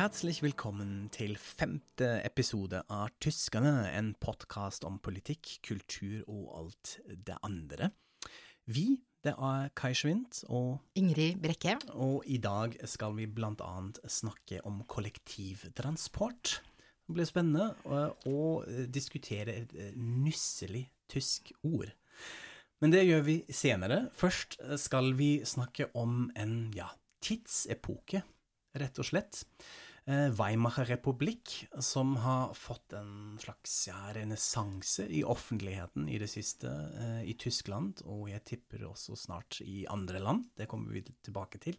Herzlich willkommen til femte episode av Tyskerne, en podkast om politikk, kultur og alt det andre. Vi, det er Kai Schwint og Ingrid Brekke. Og i dag skal vi blant annet snakke om kollektivtransport. Det blir spennende å, å diskutere et nusselig tysk ord. Men det gjør vi senere. Først skal vi snakke om en ja, tidsepoke, rett og slett. Weimacher republikk, som har fått en slags ja, renessanse i offentligheten i det siste eh, i Tyskland, og jeg tipper også snart i andre land. Det kommer vi tilbake til.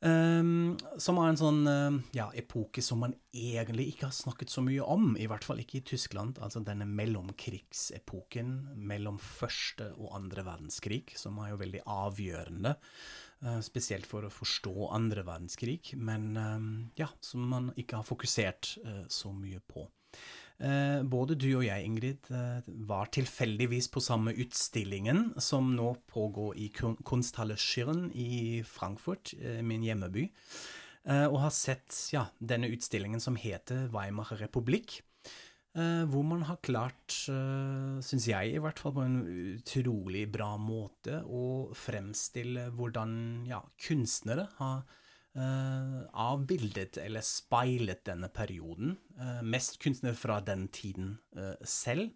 Um, som er en sånn uh, ja, epoke som man egentlig ikke har snakket så mye om, i hvert fall ikke i Tyskland. Altså denne mellomkrigsepoken mellom første og andre verdenskrig, som er jo veldig avgjørende. Uh, spesielt for å forstå andre verdenskrig, men um, ja, som man ikke har fokusert uh, så mye på. Eh, både du og jeg, Ingrid, eh, var tilfeldigvis på samme utstillingen som nå pågår i Kunsthalle Schirn i Frankfurt, eh, min hjemmeby, og har sett ja, denne utstillingen som heter Weimar Republikk. Hvor man har klart, syns jeg i hvert fall på en utrolig bra måte, å fremstille hvordan ja, kunstnere har Uh, avbildet eller speilet denne perioden. Uh, mest kunstnere fra den tiden uh, selv.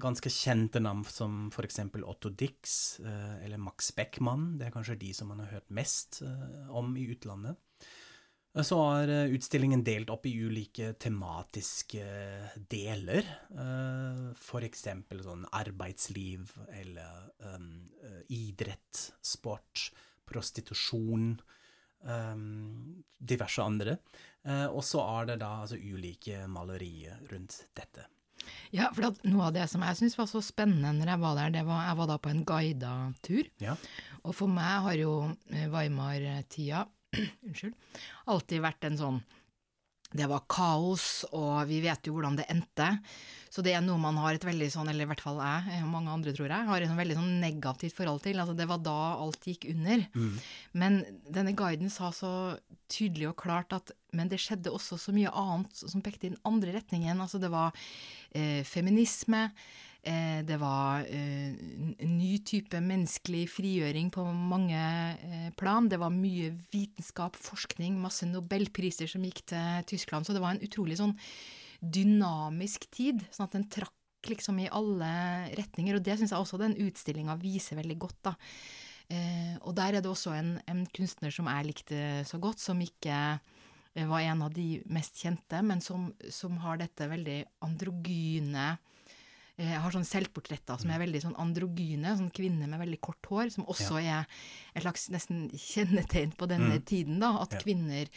ganske kjente navn som f.eks. Otto Dix eller Max Beckmann. Det er kanskje de som man har hørt mest om i utlandet. Så er utstillingen delt opp i ulike tematiske deler. F.eks. sånn arbeidsliv eller um, idrett, sport prostitusjon, um, diverse andre. Og så er det da altså ulike malerier rundt dette. Ja, for noe av det som jeg syntes var så spennende når jeg var der, det var jeg var da på en guida tur. Ja. Og for meg har jo eh, Weimar-tida unnskyld, alltid vært en sånn det var kaos, og vi vet jo hvordan det endte. Så det er noe man har et veldig sånn, eller i hvert fall jeg, og mange andre tror jeg, har et veldig sånn negativt forhold til. Altså det var da alt gikk under. Mm. Men denne guiden sa så tydelig og klart at men det skjedde også så mye annet som pekte i den andre retningen. Altså det var eh, feminisme, det var en eh, ny type menneskelig frigjøring på mange eh, plan. Det var mye vitenskap, forskning, masse nobelpriser som gikk til Tyskland. Så det var en utrolig sånn dynamisk tid, sånn at den trakk liksom i alle retninger. Og det syns jeg også den utstillinga viser veldig godt, da. og der er det også en, en kunstner som jeg likte så godt, som ikke var en av de mest kjente, men som, som har dette veldig androgyne eh, har sånn selvportretter som er veldig sånn androgyne, sånn kvinner med veldig kort hår, som også ja. er et slags nesten kjennetegn på denne mm. tiden, da, at ja. kvinner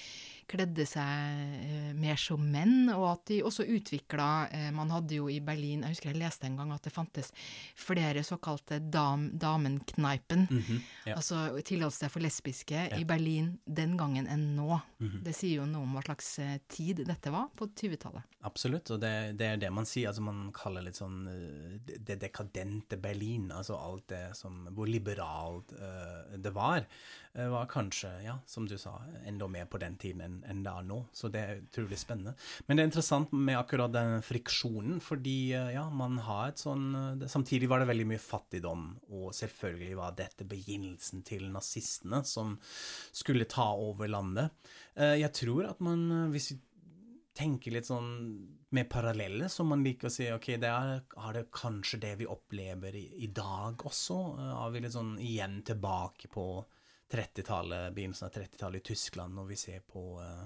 kledde seg eh, mer som menn, og at de også utvikla eh, Man hadde jo i Berlin, jeg husker jeg leste en gang at det fantes flere såkalte dam, Damenkneipen, mm -hmm. ja. altså tillatelse for lesbiske i Berlin den gangen enn nå. Mm -hmm. Det sier jo noe om hva slags tid dette var på 20-tallet. Absolutt, og det, det er det man sier, altså man kaller litt sånn Eh, det dekadente Berlin, altså alt det som Hvor liberalt uh, det var, uh, var kanskje, ja, som du sa, enda mer på den tiden enn, en det er nå. Så det er utrolig spennende. Men det er interessant med akkurat den friksjonen, fordi uh, ja, man har et sånn Samtidig var det veldig mye fattigdom, og selvfølgelig var dette begynnelsen til nazistene som skulle ta over landet. jeg tror at man, hvis vi tenke litt sånn med parallelle, som man liker å si. Ok, det er, er det kanskje det vi opplever i, i dag også? Er vi litt sånn igjen tilbake på 30-tallet, begynnelsen av 30-tallet i Tyskland, når vi ser på uh,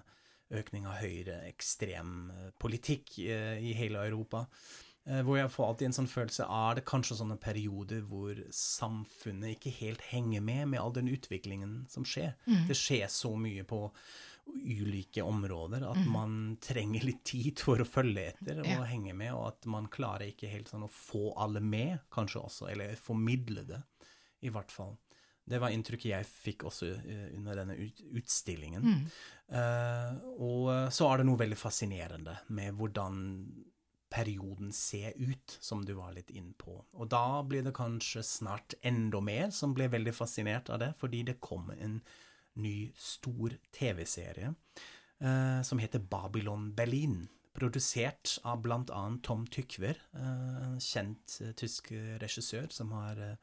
økning av høyre ekstrem uh, politikk i hele Europa? Hvor jeg får alltid en sånn følelse Er det kanskje sånne perioder hvor samfunnet ikke helt henger med med all den utviklingen som skjer? Mm. Det skjer så mye på ulike områder at mm. man trenger litt tid for å følge etter og ja. henge med, og at man klarer ikke helt sånn å få alle med, kanskje også, eller formidle det, i hvert fall. Det var inntrykket jeg fikk også uh, under denne ut utstillingen. Mm. Uh, og så er det noe veldig fascinerende med hvordan perioden ser ut, som du var litt inn på. Og da blir det kanskje snart enda mer som blir veldig fascinert av det, fordi det kommer en ny, stor TV-serie eh, som heter Babylon Berlin. Produsert av annet Tom Tykver, eh, kjent eh, tysk regissør som har eh,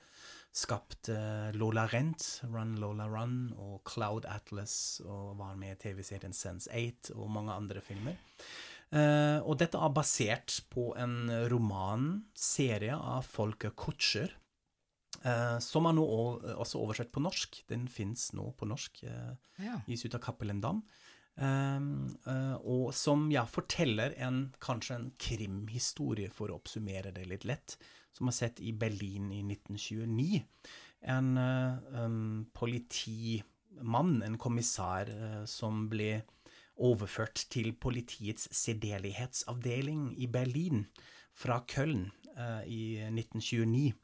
skapt eh, Lola Rent, Run Lola Run, og Cloud Atlas, og var med i TV-serien Sense 8 og mange andre filmer. Eh, og dette er basert på en romanserie av Folke Kutscher, eh, som er nå også oversett på norsk. Den fins nå på norsk, eh, Ja. gis ut av Cappelen Dam. Um, eh, og som ja, forteller en, kanskje en krimhistorie, for å oppsummere det litt lett, som er sett i Berlin i 1929. En eh, um, politimann, en kommissær, eh, som ble overført til politiets sedelighetsavdeling i Berlin fra Köln eh, i 1929 eh,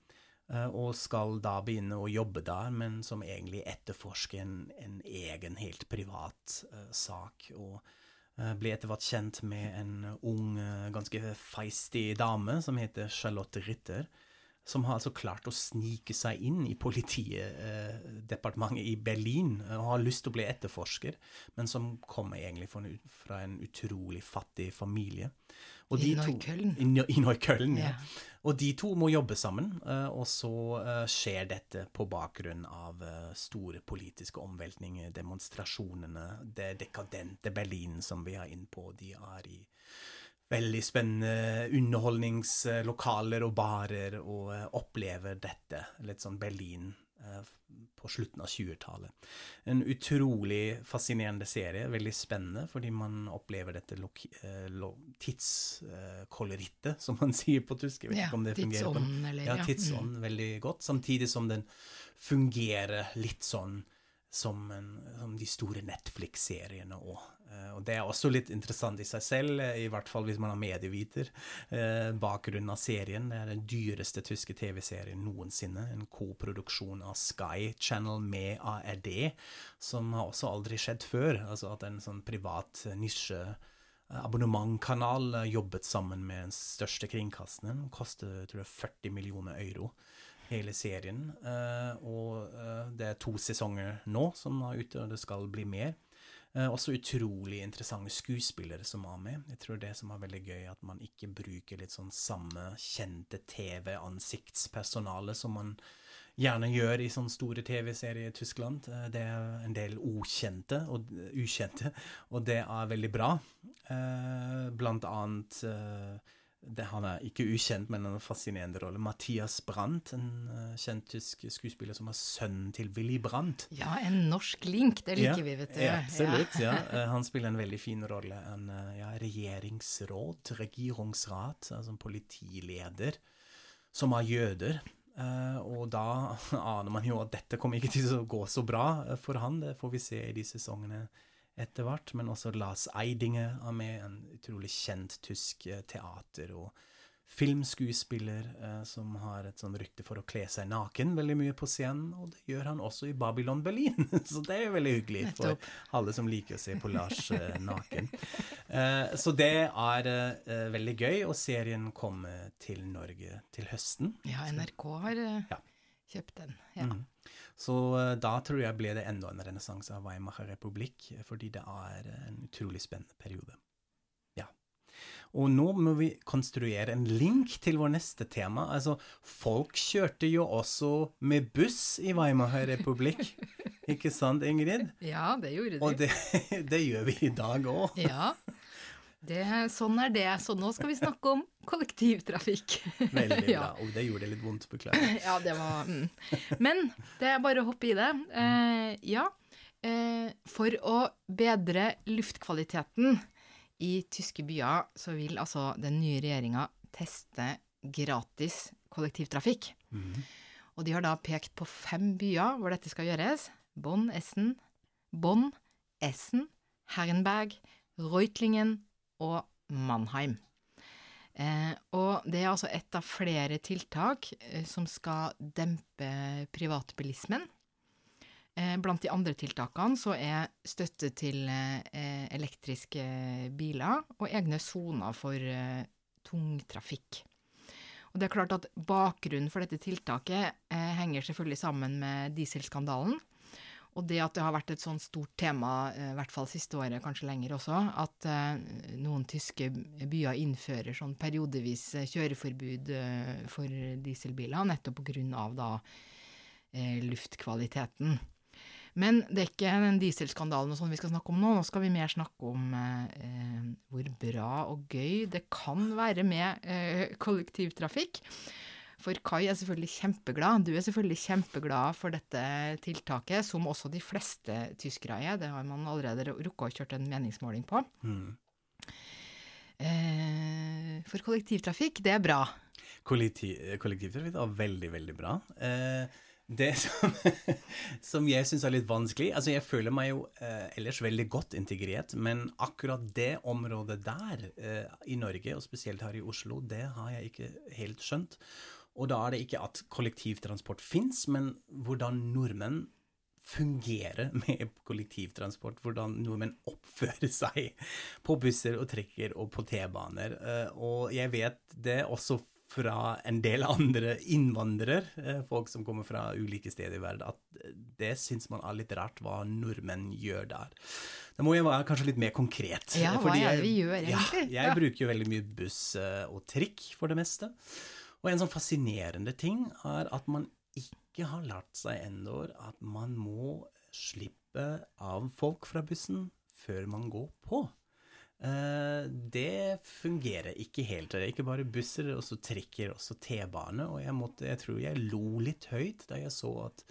og skal da begynne å jobbe der, men som egentlig etterforsker en, en egen, helt privat uh, sak. Og uh, ble etter hvert kjent med en ung, uh, ganske feistig dame som heter Charlotte Ritter. Som har altså klart å snike seg inn i politidepartementet i Berlin eh, og har lyst til å bli etterforsker, men som kommer egentlig fra en, fra en utrolig fattig familie. Og I Neukölln. I, i Neukölln, ja. Ja. Og de to må jobbe sammen, eh, og så eh, skjer dette på bakgrunn av eh, store politiske omveltninger, demonstrasjonene, det dekadente Berlin som vi er inne på. De er i veldig spennende underholdningslokaler og barer og opplever dette, litt sånn Berlin på slutten av 20-tallet. En utrolig fascinerende serie, veldig spennende, fordi man opplever dette eh, tidskoloritet, som man sier på tysk. Jeg vet Ja, ikke om det fungerer på tidsånden, eller ja, ja. tidsånd veldig godt, samtidig som den fungerer litt sånn som, en, som de store Netflix-seriene òg. Og det er også litt interessant i seg selv, eh, i hvert fall hvis man har medieviter. Eh, bakgrunnen av serien er den dyreste tyske TV-serien noensinne. En koproduksjon av Sky Channel med ARD, som har også aldri skjedd før. Altså at en sånn privat eh, nisje abonnementkanal eh, jobbet sammen med den største kringkasteren. Koster tror jeg, 40 millioner euro, hele serien. Eh, og eh, det er to sesonger nå som er ute, og det skal bli mer. Eh, også utrolig interessante skuespillere som er med. Jeg tror det som er veldig gøy, at man ikke bruker litt sånn samme kjente TV-ansiktspersonale som man gjerne gjør i sånne store TV-serier i Tyskland. Det er en del okjente og ukjente, og det er veldig bra. Blant annet det, Han er ikke ukjent, men en fascinerende rolle. Mathias Brandt, en eh, kjent tysk skuespiller som har sønnen til Willy Brandt. ja, en norsk link, det liker vi, vet du. Ja, absolutt. Ja. Eh, Han spiller en veldig fin rolle. En eh, ja, regjeringsråd, regierungsrat, altså en politileder, som er jøder. Og da aner man jo at dette kommer ikke til å gå så bra for han. Det får vi se i de sesongene etter hvert. Men også Lars Eidinger er med, en utrolig kjent tysk eh, teater- og filmskuespiller eh, som har et sånn rykte for å kle seg naken veldig mye på scenen, og det gjør han også i Babylon Berlin. så det er jo veldig hyggelig for alle som liker å se på Lars eh, naken. Eh, så det er eh, veldig gøy, og serien kommer til Norge til høsten. Ja, NRK har eh, Ja. kjøpt den. Ja. Mm. Så eh, da tror jeg ble det enda en renessanse av Weimarer republikk, eh, fordi det er eh, en utrolig spennende periode. Ja. Og nå må vi konstruere en link til vår neste tema. Altså, folk kjørte jo også med buss i Weimarer republikk, ikke sant, Ingrid? ja, det gjorde de. Og det, det gjør vi i dag òg. Ja, det, sånn er det. Så nå skal vi snakke om kollektivtrafikk. Veldig bra. Ja. Og det gjorde det litt vondt, beklager. Ja, det var mm. Men det er bare å hoppe i det. Eh, ja. Eh, for å bedre luftkvaliteten i tyske byer, så vil altså den nye regjeringa teste gratis kollektivtrafikk. Mhm. Og de har da pekt på fem byer hvor dette skal gjøres. Bonn, Essen, Bonn, Essen, Herrenberg, Reutlingen og Mannheim. Eh, og det er altså ett av flere tiltak eh, som skal dempe privatbilismen. Eh, blant de andre tiltakene så er støtte til eh, elektriske biler og egne soner for eh, tungtrafikk. Og det er klart at Bakgrunnen for dette tiltaket eh, henger selvfølgelig sammen med dieselskandalen. Og det at det har vært et sånn stort tema, eh, i hvert fall siste året, kanskje lenger også, at eh, noen tyske byer innfører sånn periodevis eh, kjøreforbud for dieselbiler, nettopp på grunn av da luftkvaliteten. Men det er ikke den dieselskandalen og sånn vi skal snakke om nå. Nå skal vi mer snakke om eh, hvor bra og gøy det kan være med eh, kollektivtrafikk. For Kai er selvfølgelig kjempeglad. Du er selvfølgelig kjempeglad for dette tiltaket, som også de fleste tyskere er. Det har man allerede rukket å kjørt en meningsmåling på. Mm. Eh, for kollektivtrafikk, det er bra. Kollektiv, kollektivtrafikk er veldig, veldig bra. Eh, det som, som jeg syns er litt vanskelig Altså, jeg føler meg jo eh, ellers veldig godt integrert, men akkurat det området der eh, i Norge, og spesielt her i Oslo, det har jeg ikke helt skjønt. Og da er det ikke at kollektivtransport fins, men hvordan nordmenn fungerer med kollektivtransport, hvordan nordmenn oppfører seg på busser og trikker og på T-baner. Eh, og jeg vet det også fra en del andre innvandrere, eh, folk som kommer fra ulike steder i verden, at det syns man er litt rart hva nordmenn gjør der. Da må jeg være kanskje litt mer konkret. Ja, hva er det vi gjør egentlig? Ja, jeg bruker jo veldig mye buss eh, og trikk for det meste. Og en sånn fascinerende ting er at man ikke har lært seg ennå at man må slippe av folk fra bussen før man går på. Eh, det fungerer ikke helt. Det er ikke bare busser, det er også trikker, også T-bane. Og jeg, måtte, jeg tror jeg lo litt høyt da jeg så at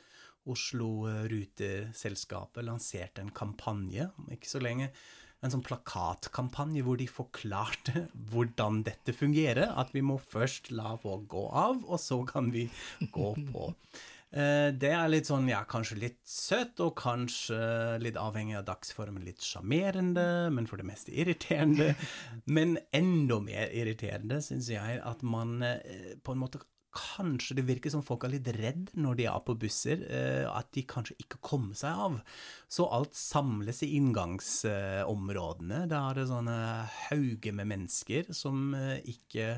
Oslo Ruteselskapet lanserte en kampanje om ikke så lenge. En sånn plakatkampanje hvor de forklarte hvordan dette fungerer. At vi må først la folk gå av, og så kan vi gå på. Eh, det er litt sånn, ja, kanskje litt søtt, og kanskje litt avhengig av dagsformen litt sjarmerende, men for det meste irriterende. Men enda mer irriterende syns jeg at man eh, på en måte Kanskje det virker som folk er litt redd når de er på busser, eh, at de kanskje ikke kommer seg av. Så alt samles i inngangsområdene. Da er det sånne hauger med mennesker som ikke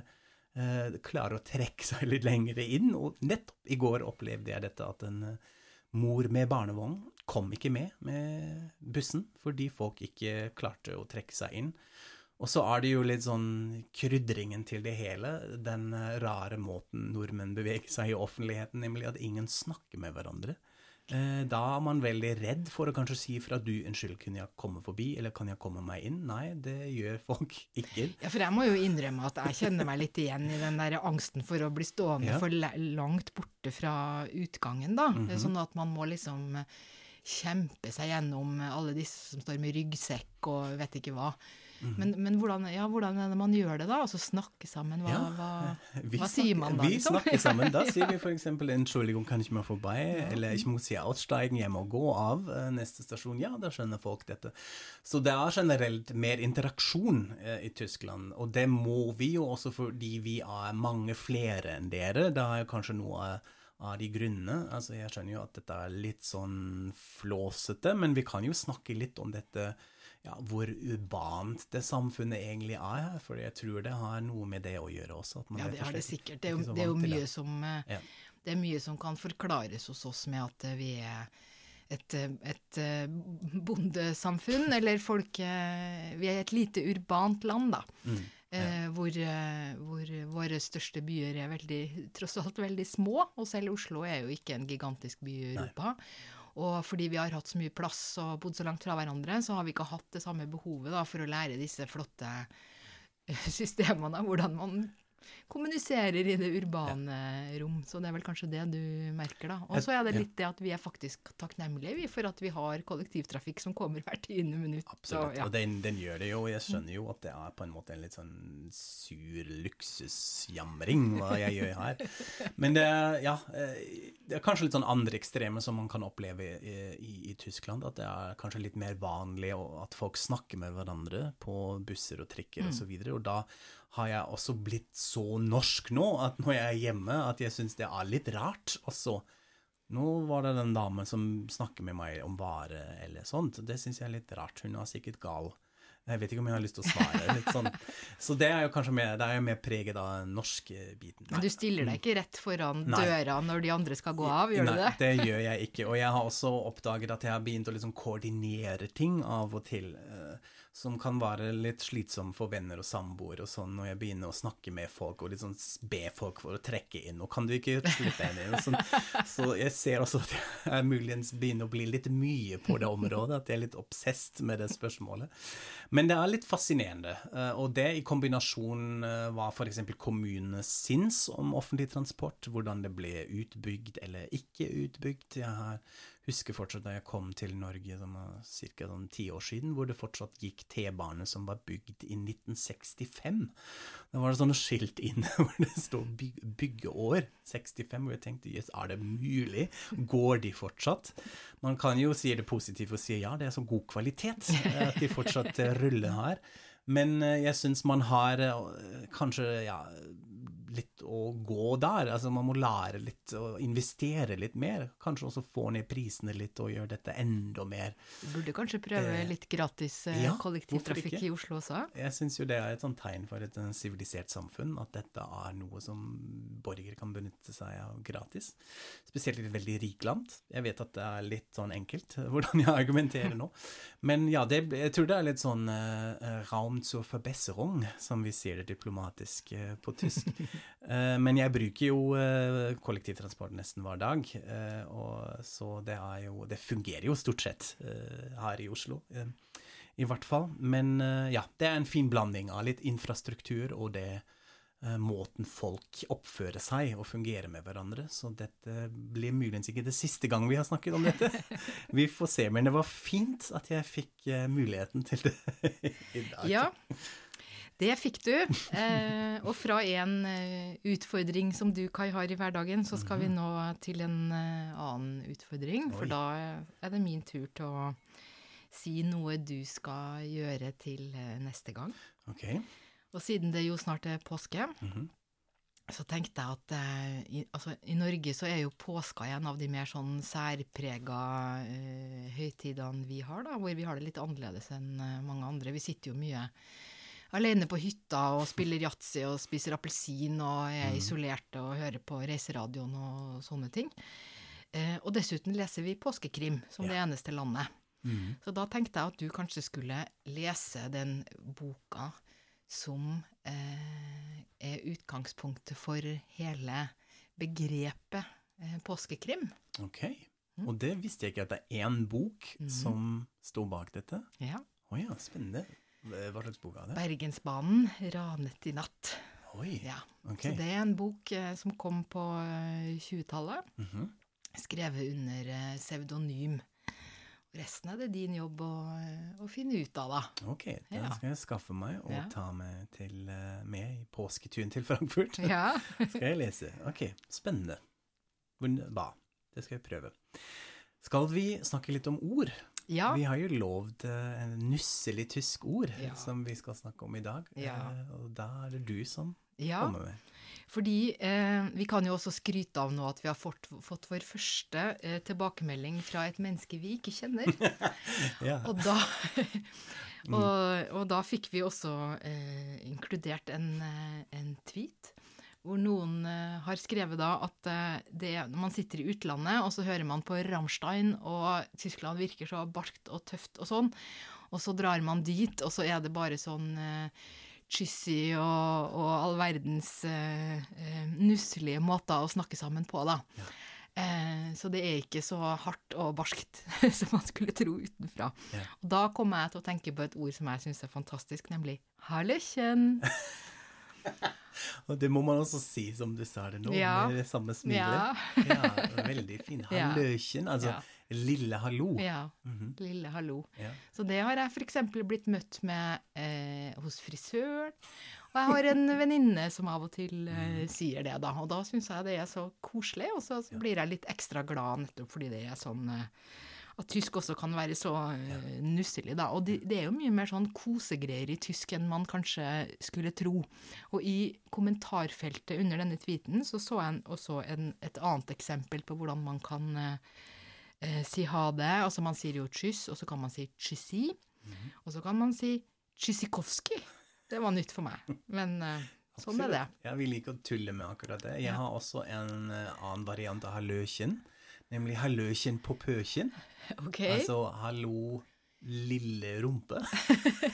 eh, klarer å trekke seg litt lenger inn. Og nettopp i går opplevde jeg dette at en eh, mor med barnevogn kom ikke med med bussen fordi folk ikke klarte å trekke seg inn. Og så er det jo litt sånn krydringen til det hele, den eh, rare måten nordmenn beveger seg i offentligheten, nemlig at ingen snakker med hverandre. Eh, da er man veldig redd for å kanskje si fra du, unnskyld, kunne jeg komme forbi, eller kan jeg komme meg inn? Nei, det gjør folk ikke. Ja, for jeg må jo innrømme at jeg kjenner meg litt igjen i den der angsten for å bli stående Ja. for langt borte fra utgangen, da. Mhm. Sånn at man må liksom kjempe seg gjennom alle disse som står med ryggsekk og vet ikke hva. Mhm. Men, men hvordan, ja, hvordan er det man gjør det, da? Altså snakke sammen? Hva, Ja, hva, hva sier man da? Vi liksom? snakker sammen. Da sier vi f.eks.: 'Entschuldigung, kan ikke mer forbi?' Eller 'Ich muss hier aussteigen, jeg må gå av eh, neste stasjon'. Ja, da skjønner folk dette. Så det er generelt mer interaksjon eh, i Tyskland, og det må vi jo også fordi vi er mange flere enn dere. Det er kanskje noe av de grunnene. Altså, jeg skjønner jo at dette er litt sånn flåsete, men vi kan jo snakke litt om dette ja, hvor urbant det samfunnet egentlig er. For jeg tror det har noe med det å gjøre også. Ja, det har det sikkert. Det er jo, det er jo mye som eh, Ja. Det er mye som kan forklares hos oss med at eh, vi er et, eh, et bondesamfunn, eller folk Vi er et lite urbant land, da. Mm, Eh, hvor, hvor våre største byer er veldig, tross alt veldig små, og selv Oslo er jo ikke en gigantisk by i Europa. Og fordi vi har hatt så mye plass og bodd så langt fra hverandre, så har vi ikke hatt det samme behovet da, for å lære disse flotte eh, systemene, hvordan man kommuniserer i det urbane rom. Så det er vel kanskje det du merker, da. Og så er det Ja. litt det at vi er faktisk takknemlige vi, for at vi har kollektivtrafikk som kommer hvert tiende minutt. Absolutt. Så, ja. Og den, den gjør det jo. og Jeg skjønner jo at det er på en måte en litt sånn sur luksusjamring hva jeg gjør her. Men det, ja, eh, det er kanskje litt sånn andre ekstreme som man kan oppleve i, i, i Tyskland. At det er kanskje litt mer vanlig at folk snakker med hverandre på busser og trikker osv. Og, så videre, og da har jeg også blitt så norsk nå at når jeg er hjemme, at jeg syns det er litt rart også. Nå var det den damen som snakker med meg om vare eller sånt. Det syns jeg er litt rart. Hun er sikkert gal. Jeg vet ikke om jeg har lyst til å svare. litt sånn. Så det er jo kanskje mer, det er jo mer preget av den norske biten. Men du stiller deg ikke rett foran Nei. døra når de andre skal gå av, gjør Nei, du det? Nei, det gjør jeg ikke. Og jeg har også oppdaget at jeg har begynt å liksom koordinere ting av og til. Som kan være litt slitsom for venner og samboere og sånn, når jeg begynner å snakke med folk og liksom be folk for å trekke inn. Og kan du ikke henne inn? Sånn. Så jeg ser også at jeg muligens begynner å bli litt mye på det området. At jeg er litt obsesst med det spørsmålet. Men det er litt fascinerende. eh, Og det i kombinasjon eh, var f.eks. kommunenes sinns om offentlig transport, hvordan det ble utbygd eller ikke utbygd. Jeg husker fortsatt da jeg kom til Norge ca. Sånn ti år siden, hvor det fortsatt gikk T-bane som var bygd i 1965. Da var det sånne skilt inne hvor det står byg byggeår 65, hvor jeg tenkte jøss, er det mulig? Går de fortsatt? Man kan jo si det positivt og si ja, det er så god kvalitet eh, at de fortsatt eh, ruller her. Men eh, jeg syns man har kanskje ja, litt å gå der. Altså man må lære litt og investere litt mer. Kanskje også få ned prisene litt og gjøre dette enda mer. Du burde kanskje prøve Eh, litt gratis eh, ja, kollektivtrafikk i Oslo også? Jeg syns jo det er et sånt tegn for et eh, sivilisert samfunn, at dette er noe som borgere kan benytte seg av gratis. Spesielt i et veldig rikt land. Jeg vet at det er litt sånn enkelt eh, hvordan jeg argumenterer nå. Men ja, det, jeg tror det er litt sånn uh, Raum zur Verbesserung, som vi sier det diplomatisk eh, på tysk. Eh, men jeg bruker jo eh, kollektivtransport nesten hver dag, eh, og så det er jo Det fungerer jo stort sett her i Oslo. i hvert fall. Men ja, det er en fin blanding av litt infrastruktur og det måten folk oppfører seg og fungerer med hverandre. Så dette blir muligens ikke det siste gang vi har snakket om dette. Vi får se. Men det var fint at jeg fikk muligheten til det i dag. Ja, det fikk du. Eh, og fra en eh, utfordring som du, Kai, har i hverdagen, så skal vi nå til en eh, annen utfordring. For da er det min tur til å si noe du skal gjøre til eh, neste gang. Ok. Og siden det jo snart er påske, Mhm. så tenkte jeg at eh, i, altså, i Norge så er jo påska en av de mer sånn særprega eh, høytidene vi har, da, hvor vi har det litt annerledes enn mange andre. Vi sitter jo mye alene på hytta og spiller yatzy og spiser appelsin og er isolerte og hører på reiseradioen og sånne ting. Eh, og dessuten leser vi påskekrim som det eneste landet. Mm. Så da tenkte jeg at du kanskje skulle lese den boka som eh, er utgangspunktet for hele begrepet eh, påskekrim. Ok. Og det visste jeg ikke, at det er én bok som står bak dette. Ja. Å ja, spennende. Hva slags bok er det? Bergensbanen, ranet i natt. Oi. Ja. Ok. Så det er en bok eh, som kom på eh, 20-tallet, Mhm. skrevet under eh, pseudonym. Resten er det din jobb å, eh, å finne ut av, da. Ok, den Ja. skal jeg skaffe meg og Ja. ta med, til, eh, med i påsketuren til Frankfurt. Ja. skal jeg lese. Ok, spennende. Hva? Det skal jeg prøve. Skal vi snakke litt om ord? Ja. Vi har jo lovd eh, en nusselig tysk ord Ja. som vi skal snakke om i dag. Ja. Eh, og da er det du som kommer med. Fordi eh, vi kan jo også skryte av nå at vi har fått, fått vår første eh, tilbakemelding fra et menneske vi ikke kjenner. Ja. Og da, og, og da fikk vi også eh, inkludert en, eh, en tweet. Hvor noen eh, har skrevet da at eh, det, når man sitter i utlandet, og så hører man på Rammstein, og Tyskland virker så barskt og tøft og sånn, og så drar man dit, og så er det bare sånn uh, Chissy og, og all verdens uh, uh, nusselige måter å snakke sammen på, da. Eh, så det er ikke så hardt og barskt som man skulle tro utenfra. Ja. Og da kommer jeg til å tenke på et ord som jeg syns er fantastisk, nemlig halløkjen. Og det må man også si, som du sa det nå, Ja. med det samme smilet. Ja. ja, veldig fin. Halløken, altså Ja. lille hallo. ja. Mhm. Lille hallo. Ja. Så det har jeg f.eks. blitt møtt med eh, hos frisøren. Og jeg har en venninne som av og til eh, sier det, da. Og da syns jeg det er så koselig, og så, så blir jeg litt ekstra glad nettopp fordi det er sånn eh, at tysk også kan være så eh, nusselig, da. Og det, det er jo mye mer sånn kosegreier i tysk enn man kanskje skulle tro. Og i kommentarfeltet under denne tweeten så så jeg også en, et annet eksempel på hvordan man kan eh, eh, si ha det. Altså man sier jo tschüss, og så kan man si kyssi. Og så kan man si tschüssikowski. Det var nytt for meg. Men eh, sånn er det. Ja, vi liker å tulle med akkurat det. Jeg har også en eh, annen variant av halløkjen, nemlig halløkjen på pøkjen. Okay. Altså hallo, lille rumpe.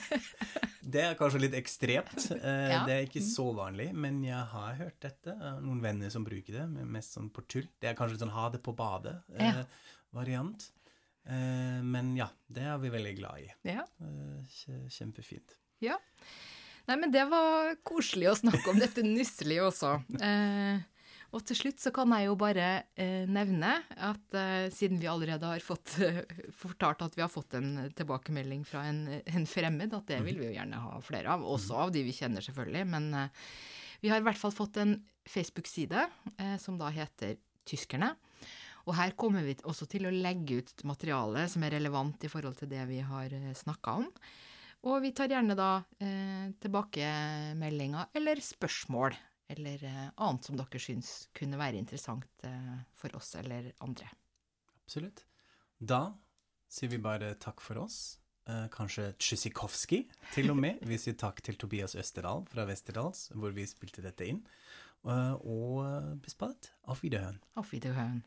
det er kanskje litt ekstremt. Eh, Ja. Det er ikke så vanlig, men jeg har hørt dette. Jeg Noen venner som bruker det, mest sånn på tull. Det er kanskje sånn ha det på badet-variant. Ja. men ja, det er vi veldig glad i. Ja. Eh, kjempefint. ja. Nei, men det var koselig å snakke om dette nusselige også. Eh, og til slutt så kan jeg jo bare eh, nevne at eh, siden vi allerede har fått eh, fortalt at vi har fått en tilbakemelding fra en, en fremmed, at det vil vi jo gjerne ha flere av, også av de vi kjenner selvfølgelig, men eh, vi har i hvert fall fått en Facebook-side eh, som da heter Tyskerne. Og her kommer vi også til å legge ut materiale som er relevant i forhold til det vi har snakka om. Og vi tar gjerne da eh, tilbakemeldinger eller spørsmål, eller eh, annet som dere syns kunne være interessant eh, for oss eller andre. Absolutt. Da sier vi bare takk for oss. Eh, kanskje Tsjisikovskij til og med. Vi sier takk til Tobias Østerdal fra Westerdals, hvor vi spilte dette inn. Og bis bald. Auf Wiederhören. Auf Wiederhören.